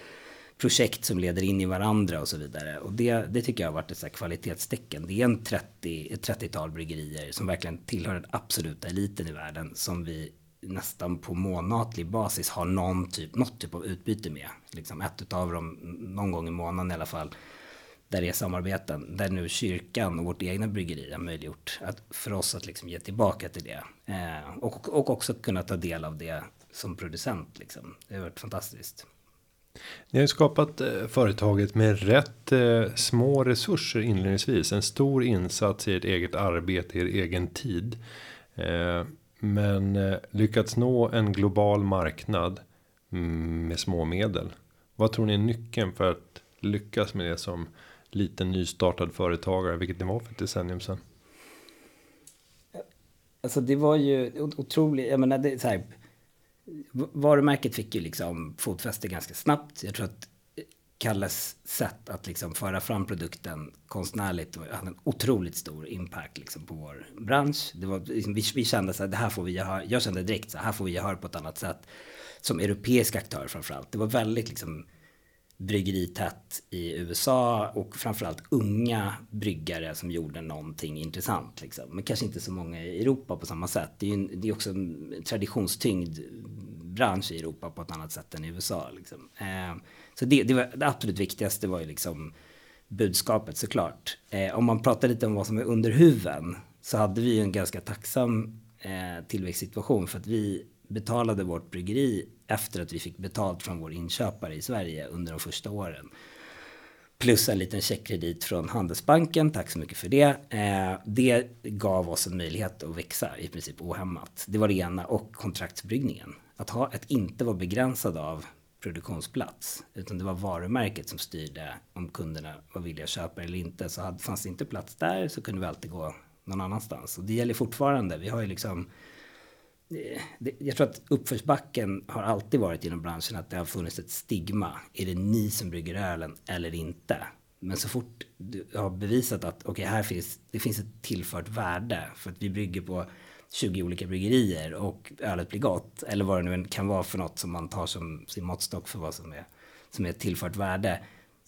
Speaker 3: projekt som leder in i varandra och så vidare. Och det, det tycker jag har varit ett så kvalitetstecken. Det är en 30, ett 30-tal bryggerier som verkligen tillhör den absoluta eliten i världen som vi nästan på månatlig basis har någon typ, något typ av utbyte med. Liksom ett av dem någon gång i månaden i alla fall. Där det är samarbeten, där nu kyrkan och vårt egna bryggeri har möjliggjort att, för oss att liksom ge tillbaka till det. Eh, och, och också kunna ta del av det som producent. Liksom. Det har varit fantastiskt.
Speaker 1: Ni har ju skapat eh, företaget med rätt eh, små resurser inledningsvis. En stor insats i ert eget arbete, er egen tid. Eh, men lyckats nå en global marknad mm, med små medel. Vad tror ni är nyckeln för att lyckas med det som liten nystartad företagare, vilket det var för ett decennium sedan?
Speaker 3: Alltså det var ju otroligt, jag menar det är så här, varumärket fick ju liksom fotfäste ganska snabbt. Jag tror att Kalles sätt att liksom föra fram produkten konstnärligt hade en otroligt stor impact liksom på vår bransch. Det var, liksom, vi, vi kände så här, det här får vi gehör. Jag kände direkt så här, här får vi gehör på ett annat sätt. Som europeisk aktör framförallt. Det var väldigt liksom bryggeritätt i USA och framförallt unga bryggare som gjorde någonting intressant. Liksom. Men kanske inte så många i Europa på samma sätt. Det är, ju, det är också en traditionstyngd bransch i Europa på ett annat sätt än i USA. Liksom. Eh, så det, det, var, det absolut viktigaste var ju liksom budskapet såklart. Eh, om man pratar lite om vad som är under huven så hade vi ju en ganska tacksam eh, tillväxtsituation för att vi betalade vårt bryggeri efter att vi fick betalt från vår inköpare i Sverige under de första åren. Plus en liten checkkredit från Handelsbanken, tack så mycket för det. Eh, det gav oss en möjlighet att växa i princip ohämmat. Det var det ena och kontraktsbryggningen. Att, ha, att inte vara begränsad av produktionsplats. Utan det var varumärket som styrde om kunderna var villiga att köpa eller inte. Så hade, fanns det inte plats där så kunde vi alltid gå någon annanstans. Och det gäller fortfarande. Vi har ju liksom Eh, det, jag tror att uppförsbacken har alltid varit inom branschen att det har funnits ett stigma. Är det ni som brygger ölen eller inte? Men så fort du har bevisat att okay, här finns, det finns ett tillfört värde för att vi brygger på 20 olika bryggerier och ölet blir gott. Eller vad det nu kan vara för något som man tar som sin måttstock för vad som är, som är ett tillfört värde.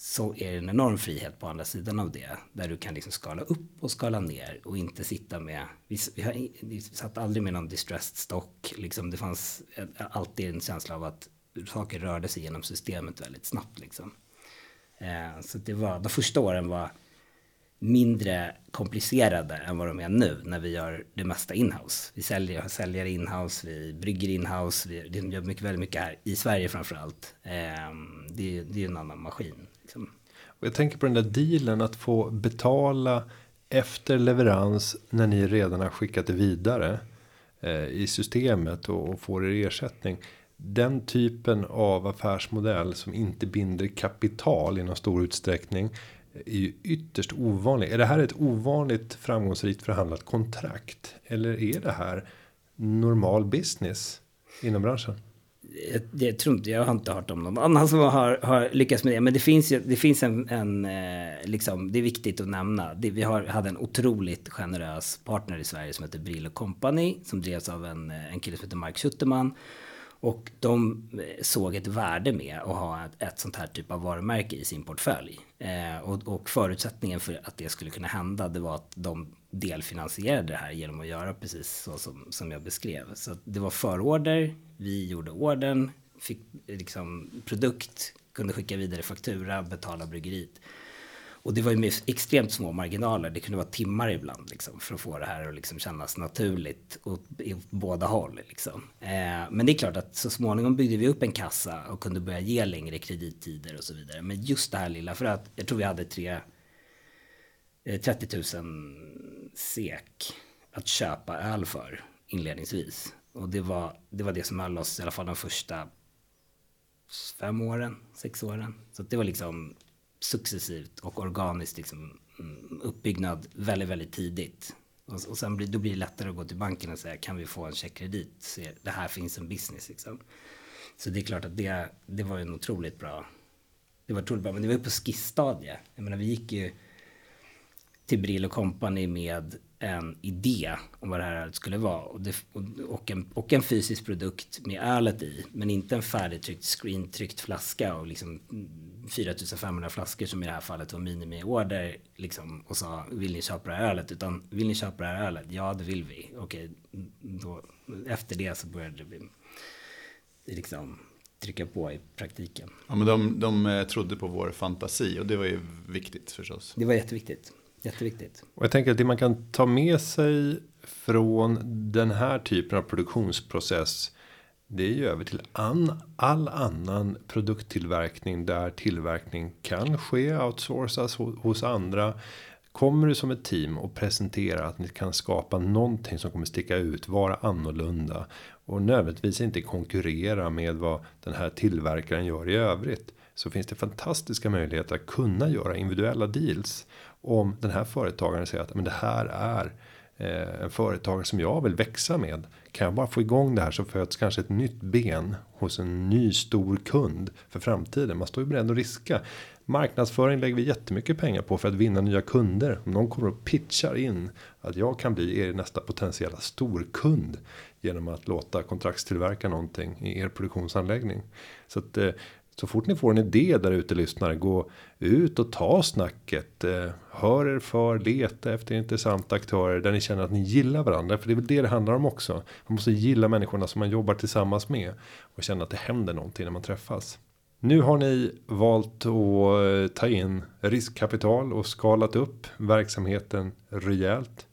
Speaker 3: Så är det en enorm frihet på andra sidan av det. Där du kan liksom skala upp och skala ner och inte sitta med. Vi, vi, har, vi satt aldrig med någon distressed stock. Liksom, det fanns alltid en känsla av att saker rörde sig genom systemet väldigt snabbt. Liksom. Eh, så det var, de första åren var mindre komplicerade än vad de är nu när vi gör det mesta inhouse. Vi säljer, säljer inhouse, vi brygger inhouse, vi gör mycket, väldigt mycket här i Sverige framför allt. Eh, det, det är en annan maskin. Liksom.
Speaker 1: Och jag tänker på den där dealen att få betala efter leverans när ni redan har skickat det vidare eh, i systemet och, och får er ersättning. Den typen av affärsmodell som inte binder kapital i någon stor utsträckning är ju ytterst ovanlig. Är det här ett ovanligt framgångsrikt förhandlat kontrakt? Eller är det här normal business inom branschen?
Speaker 3: Jag, jag tror inte, jag har inte hört om någon annan som har, har lyckats med det. Men det finns ju, det finns en, en eh, liksom, det är viktigt att nämna. Det, vi har, hade en otroligt generös partner i Sverige som heter Brillo Company. Som drevs av en, eh, en kille som heter Mark Schutterman. Och de eh, såg ett värde med att ha ett, ett sånt här typ av varumärke i sin portfölj. Eh, och, och, förutsättningen för att det skulle kunna hända det var att de delfinansierade det här genom att göra precis så som, som jag beskrev. Så det var förorder, vi gjorde orden, fick liksom produkt, kunde skicka vidare faktura, betala bryggeriet. Och det var ju med extremt små marginaler. Det kunde vara timmar ibland liksom, för att få det här att liksom kännas naturligt åt, åt båda håll. Liksom. Eh, men det är klart att så småningom byggde vi upp en kassa och kunde börja ge längre kredittider och så vidare. Men just det här lilla, för att jag tror vi hade tre, eh, 30 000 SEK att köpa öl för inledningsvis. Och det var, det var det som höll oss i alla fall de första fem åren, sex åren. Så det var liksom successivt och organiskt liksom, mm, uppbyggnad väldigt, väldigt tidigt. Och, och sen blir, då blir det lättare att gå till banken och säga kan vi få en checkkredit? Se, det här finns en business liksom. Så det är klart att det, det var en otroligt bra, det var otroligt bra, men det var ju på skissstadie. Jag menar vi gick ju till Brill Company med en idé om vad det här skulle vara och, det, och, en, och en fysisk produkt med ölet i men inte en färdigtryckt screentryckt flaska och liksom 4500 flaskor som i det här fallet var minimiorder liksom, och sa vill ni köpa det här ölet? Utan vill ni köpa det här ölet? Ja, det vill vi. Okej, då, efter det så började vi liksom trycka på i praktiken.
Speaker 2: Ja, men de, de eh, trodde på vår fantasi och det var ju viktigt förstås.
Speaker 3: Det var jätteviktigt. Jätteviktigt.
Speaker 1: Och jag tänker att det man kan ta med sig från den här typen av produktionsprocess det är ju över till an, all annan produkttillverkning där tillverkning kan ske outsourcas hos, andra. Kommer du som ett team och presenterar att ni kan skapa någonting som kommer sticka ut, vara annorlunda och nödvändigtvis inte konkurrera med vad den här tillverkaren gör i övrigt så finns det fantastiska möjligheter att kunna göra individuella deals om den här företagaren säger att men det här är eh, en företagare som jag vill växa med. Kan jag bara få igång det här så föds kanske ett nytt ben hos en ny stor kund för framtiden. Man står ju beredd att riska. Marknadsföring lägger vi jättemycket pengar på för att vinna nya kunder. Om någon kommer och pitchar in att jag kan bli er nästa potentiella storkund genom att låta kontraktstillverka någonting i er produktionsanläggning. Så att eh, så fort ni får en idé där ute lyssnare, gå ut och ta snacket. Eh, hör er för, leta efter intressanta aktörer där ni känner att ni gillar varandra. För det är väl det det handlar om också. Man måste gilla människorna som man jobbar tillsammans med. Och känna att det händer någonting när man träffas. Nu har ni valt att ta in riskkapital och skalat upp verksamheten rejält.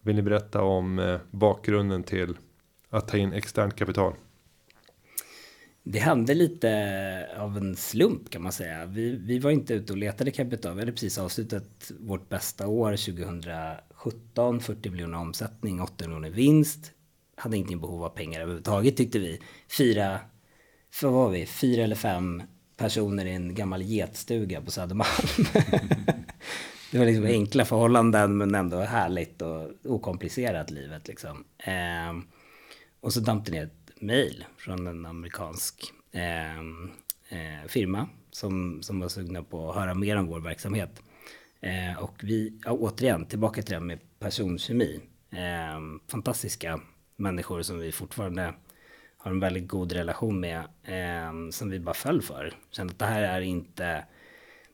Speaker 1: Vill ni berätta om eh, bakgrunden till att ta in externt kapital?
Speaker 3: Det hände lite av en slump kan man säga. Vi, vi var inte ute och letade kapital. Vi hade precis avslutat vårt bästa år 2017. 40 miljoner omsättning, 8 miljoner vinst. Hade ingenting behov av pengar överhuvudtaget tyckte vi. Fyra, för vad var vi? Fyra eller fem personer i en gammal getstuga på Södermalm. det var liksom enkla förhållanden men ändå härligt och okomplicerat livet liksom. Eh, och så damp det ner mail från en amerikansk eh, eh, firma som, som var sugna på att höra mer om vår verksamhet. Eh, och vi, ja, återigen, tillbaka till det här med personkemi. Eh, fantastiska människor som vi fortfarande har en väldigt god relation med. Eh, som vi bara föll för. Kände att det här är inte,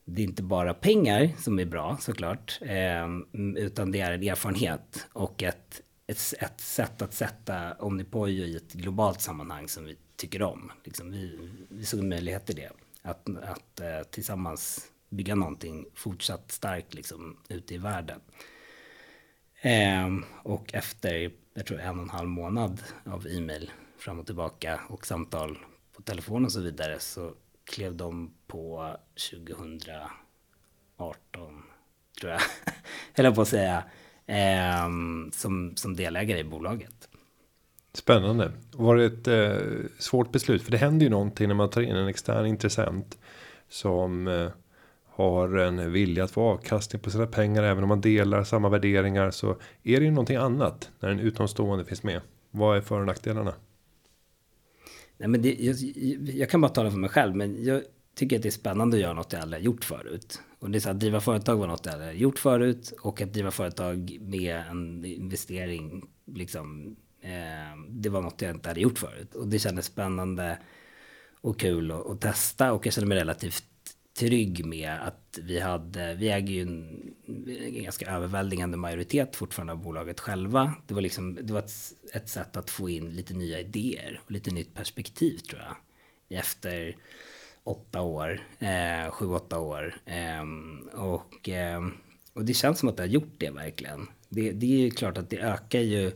Speaker 3: det är inte bara pengar som är bra såklart. Eh, utan det är en erfarenhet och ett, ett, ett sätt att sätta Omnipojo i ett globalt sammanhang som vi tycker om. Liksom vi, vi såg en möjlighet i det. Att, att eh, tillsammans bygga någonting fortsatt starkt liksom, ute i världen. Eh, och efter, jag tror en och en halv månad av e-mail fram och tillbaka och samtal på telefon och så vidare så klev de på 2018, tror jag, eller på att säga, eh, som, som delägare i bolaget.
Speaker 1: Spännande. Var det ett eh, svårt beslut? För det händer ju någonting när man tar in en extern intressent som eh, har en vilja att få avkastning på sina pengar. Även om man delar samma värderingar så är det ju någonting annat när en utomstående finns med. Vad är för och nackdelarna?
Speaker 3: Nej, men det, jag, jag, kan bara tala för mig själv, men jag tycker att det är spännande att göra något jag aldrig gjort förut. Och det är så att driva företag var något jag hade gjort förut och att driva företag med en investering, liksom, eh, det var något jag inte hade gjort förut. Och det kändes spännande och kul att testa och jag kände mig relativt trygg med att vi hade, vi äger ju en, en ganska överväldigande majoritet fortfarande av bolaget själva. Det var liksom, det var ett, ett sätt att få in lite nya idéer och lite nytt perspektiv tror jag. Efter åtta år, eh, sju, åtta år. Eh, och, eh, och det känns som att det har gjort det verkligen. Det, det är ju klart att det ökar ju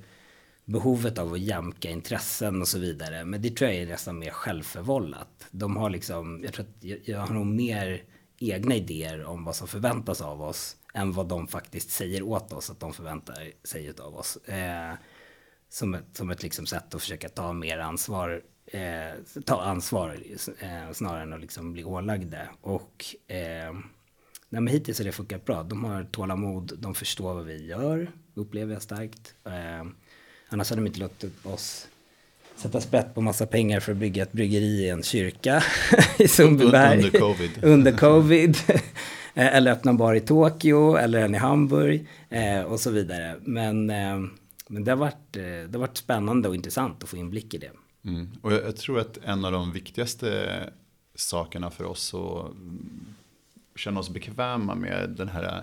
Speaker 3: behovet av att jämka intressen och så vidare. Men det tror jag är nästan mer självförvållat. De har liksom, jag tror att jag, jag har nog mer egna idéer om vad som förväntas av oss än vad de faktiskt säger åt oss att de förväntar sig av oss. Eh, som ett, som ett liksom sätt att försöka ta mer ansvar, eh, ta ansvar eh, snarare än att liksom bli ålagda. Och eh, nej, men hittills har det funkat bra. De har tålamod, de förstår vad vi gör, upplever jag starkt. Eh, Annars hade de inte låtit oss sätta sprätt på massa pengar för att bygga ett bryggeri i en kyrka i Sundbyberg.
Speaker 2: Under covid.
Speaker 3: Under covid. eller öppna en bar i Tokyo eller en i Hamburg eh, och så vidare. Men, eh, men det, har varit, eh, det har varit spännande och intressant att få inblick i det.
Speaker 2: Mm. Och jag, jag, tror att en av de viktigaste sakerna för oss att känna oss bekväma med den här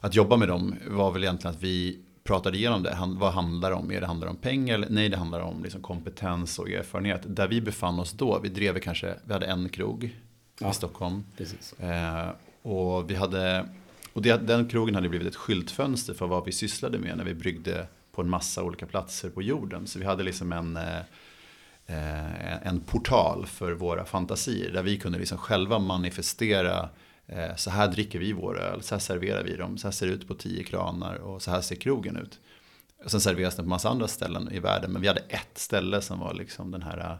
Speaker 2: att jobba med dem var väl egentligen att vi pratade igenom det. Vad handlar det om? Är det handlar om pengar? Nej, det handlar om liksom kompetens och erfarenhet. Där vi befann oss då, vi drev kanske, vi hade en krog ja, i Stockholm. Eh, och vi hade, och det, den krogen hade blivit ett skyltfönster för vad vi sysslade med när vi bryggde på en massa olika platser på jorden. Så vi hade liksom en, eh, Eh, en portal för våra fantasier där vi kunde liksom själva manifestera Eh, så här dricker vi vår öl, så här serverar vi dem, så här ser det ut på tio kranar och så här ser krogen ut. Och sen serveras den på massa andra ställen i världen, men vi hade ett ställe som var liksom den här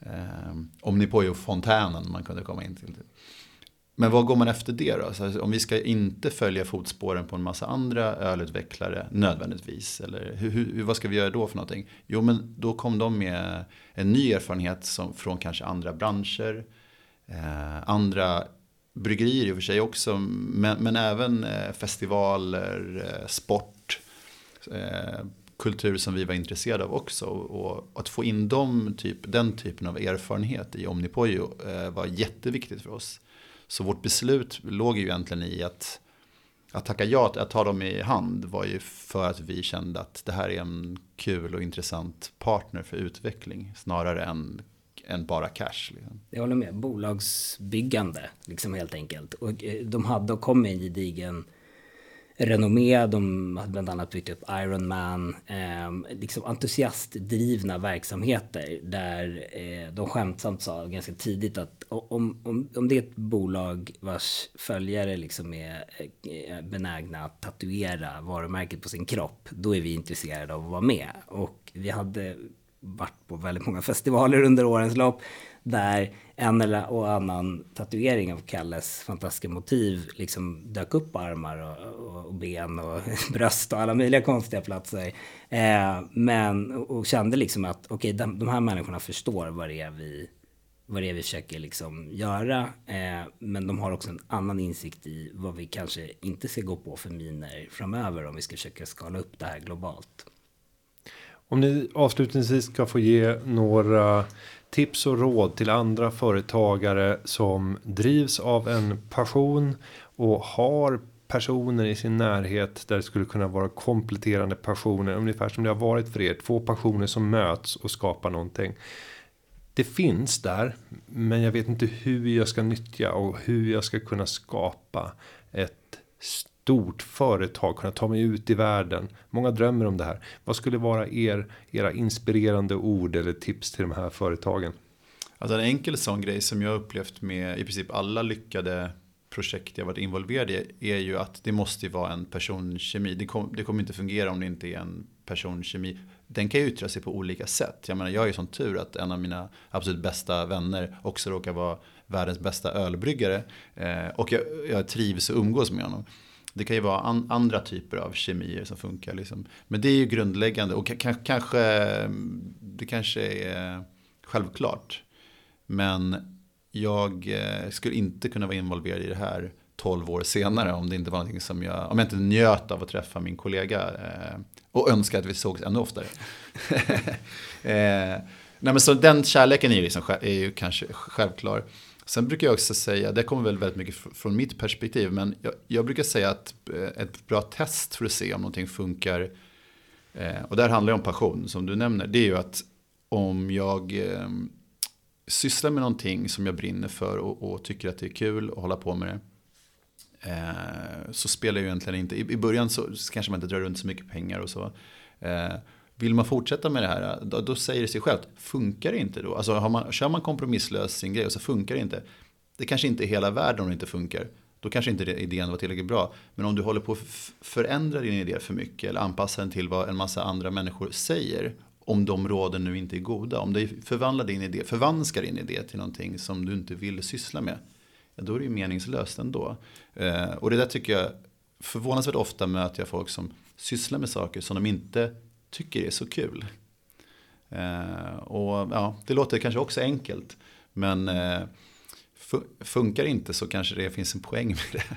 Speaker 2: eh, Omnipojo-fontänen man kunde komma in till. Typ. Men vad går man efter det då? Så om vi ska inte följa fotspåren på en massa andra ölutvecklare nödvändigtvis. Eller hur, hur, vad ska vi göra då för någonting? Jo men då kom de med en ny erfarenhet som, från kanske andra branscher. Eh, andra bryggerier i och för sig också, men, men även eh, festivaler, eh, sport, eh, kultur som vi var intresserade av också. Och att få in dem, typ, den typen av erfarenhet i Omnipojo eh, var jätteviktigt för oss. Så vårt beslut låg ju egentligen i att, att tacka ja, att ta dem i hand var ju för att vi kände att det här är en kul och intressant partner för utveckling snarare än än bara cash. Liksom.
Speaker 3: Jag håller med. Bolagsbyggande, liksom helt enkelt. Och eh, de hade och kom med en gedigen renommé. De hade bland annat byggt upp Ironman. Eh, liksom entusiastdrivna verksamheter där eh, de skämtsamt sa ganska tidigt att om, om, om det är ett bolag vars följare liksom är eh, benägna att tatuera varumärket på sin kropp, då är vi intresserade av att vara med. Och vi hade varit på väldigt många festivaler under årens lopp där en eller och annan tatuering av Kalles fantastiska motiv liksom dök upp på armar och, och, och ben och bröst och alla möjliga konstiga platser. Eh, men och kände liksom att okej, okay, de, de, här människorna förstår vad det är vi vad det är vi försöker liksom göra. Eh, men de har också en annan insikt i vad vi kanske inte ska gå på för miner framöver om vi ska försöka skala upp det här globalt.
Speaker 1: Om ni avslutningsvis ska få ge några tips och råd till andra företagare som drivs av en passion och har personer i sin närhet där det skulle kunna vara kompletterande passioner ungefär som det har varit för er två passioner som möts och skapar någonting. Det finns där, men jag vet inte hur jag ska nyttja och hur jag ska kunna skapa ett stort företag, kunna ta mig ut i världen. Många drömmer om det här. Vad skulle vara er, era inspirerande ord eller tips till de här företagen?
Speaker 2: Alltså en enkel sån grej som jag upplevt med i princip alla lyckade projekt jag varit involverad i är ju att det måste vara en personkemi. Det, kom, det kommer inte fungera om det inte är en personkemi. Den kan ju yttra sig på olika sätt. Jag menar jag är ju sån tur att en av mina absolut bästa vänner också råkar vara världens bästa ölbryggare. Eh, och jag, jag trivs och umgås med honom. Det kan ju vara an, andra typer av kemier som funkar. Liksom. Men det är ju grundläggande och kanske det kanske är självklart. Men jag eh, skulle inte kunna vara involverad i det här 12 år senare om det inte var någonting som jag, om jag inte njöt av att träffa min kollega eh, och önskar att vi sågs ännu oftare. eh, nej men så den kärleken är ju, liksom, är ju kanske självklar. Sen brukar jag också säga, det kommer väl väldigt mycket från mitt perspektiv, men jag, jag brukar säga att eh, ett bra test för att se om någonting funkar, eh, och där handlar det om passion som du nämner, det är ju att om jag eh, sysslar med någonting som jag brinner för och, och, tycker att det är kul att hålla på med det, eh, så spelar ju egentligen inte, i, i början så, så, kanske man inte drar runt så mycket pengar och så. Eh, vill man fortsätta med det här, då, då, säger det sig självt, funkar det inte då? Alltså har man, kör man kompromisslöst sin grej och så funkar det inte. Det kanske inte är hela världen om det inte funkar. Då kanske inte idén var tillräckligt bra. Men om du håller på att förändra din idé för mycket eller anpassa den till vad en massa andra människor säger. Om de råden nu inte är goda. Om det förvandlar din idé, förvanskar din idé till någonting som du inte vill syssla med. Ja, då är det ju meningslöst ändå. Eh, och det där tycker jag, förvånansvärt ofta möter jag folk som sysslar med saker som de inte tycker är så kul. Eh, och ja, det låter kanske också enkelt. Men eh, funkar inte så kanske det finns en poäng med det.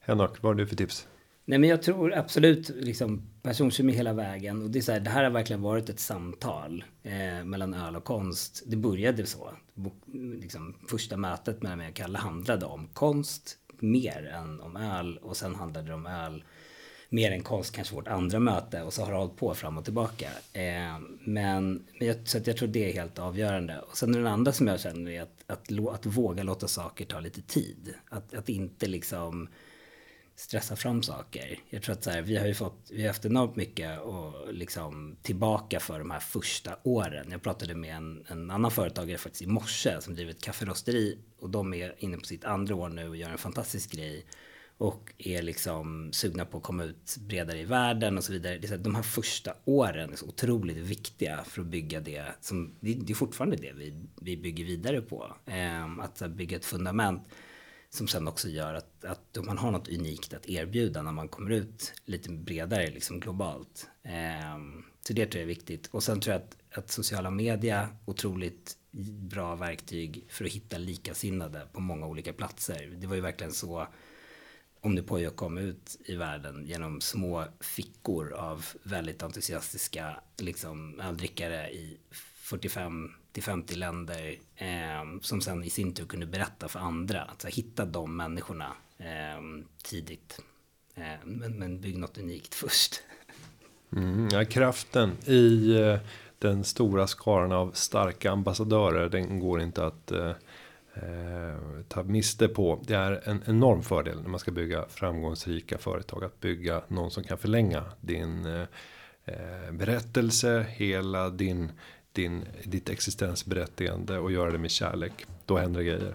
Speaker 1: Henok, vad har du för tips?
Speaker 3: Nej men jag tror absolut liksom personkemi hela vägen. Och det, är så här, det här har verkligen varit ett samtal eh, mellan öl och konst. Det började så. Liksom, första mötet mellan mig och Kalle handlade om konst mer än om öl. Och sen handlade det om öl mer än konst, kanske vårt andra möte och så har det hållit på fram och tillbaka. Eh, men jag, så jag tror det är helt avgörande. Och sen den andra som jag känner är att, att, att, att våga låta saker ta lite tid. Att, att inte liksom stressa fram saker. Jag tror att så här, vi har ju fått, vi har haft enormt mycket och liksom tillbaka för de här första åren. Jag pratade med en, en annan företagare faktiskt i morse som driver ett kafferosteri och de är inne på sitt andra år nu och gör en fantastisk grej och är liksom sugna på att komma ut bredare i världen och så vidare. Det är så de här första åren är så otroligt viktiga för att bygga det som, det, är fortfarande det vi, vi bygger vidare på. Eh, att bygga ett fundament som sen också gör att, att man har något unikt att erbjuda när man kommer ut lite bredare liksom globalt. Eh, så det tror jag är viktigt. Och sen tror jag att, att sociala media, otroligt bra verktyg för att hitta likasinnade på många olika platser. Det var ju verkligen så Omnipojo kom ut i världen genom små fickor av väldigt entusiastiska liksom, öldrickare i 45 till 50 länder eh, som sen i sin tur kunde berätta för andra. Att så, hitta de människorna eh, tidigt. Eh, men, men bygg något unikt först.
Speaker 1: Mm, ja, kraften i eh, den stora skaran av starka ambassadörer. Den går inte att eh, eh, ta miste på. Det är en enorm fördel när man ska bygga framgångsrika företag. Att bygga någon som kan förlänga din eh, eh, berättelse, hela din, din, ditt existensberättigande och göra det med kärlek. Då händer det grejer.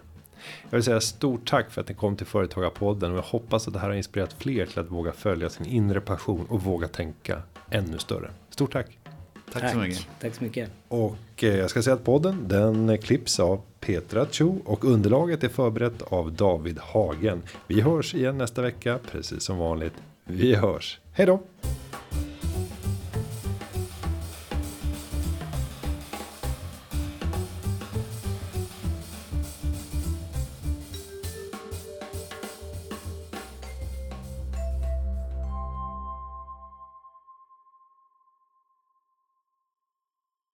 Speaker 1: Jag vill säga stort tack för att ni kom till Företagarpodden och jag hoppas att det här har inspirerat fler till att våga följa sin inre passion och våga tänka ännu större. Stort tack tack!
Speaker 2: Tack, så mycket.
Speaker 3: Tack så mycket.
Speaker 1: Och eh, jag ska säga att podden den klipps av Petra Cho och underlaget är förberett av David Hagen. Vi hörs igen nästa vecka precis som vanligt. Vi hörs. Hej då!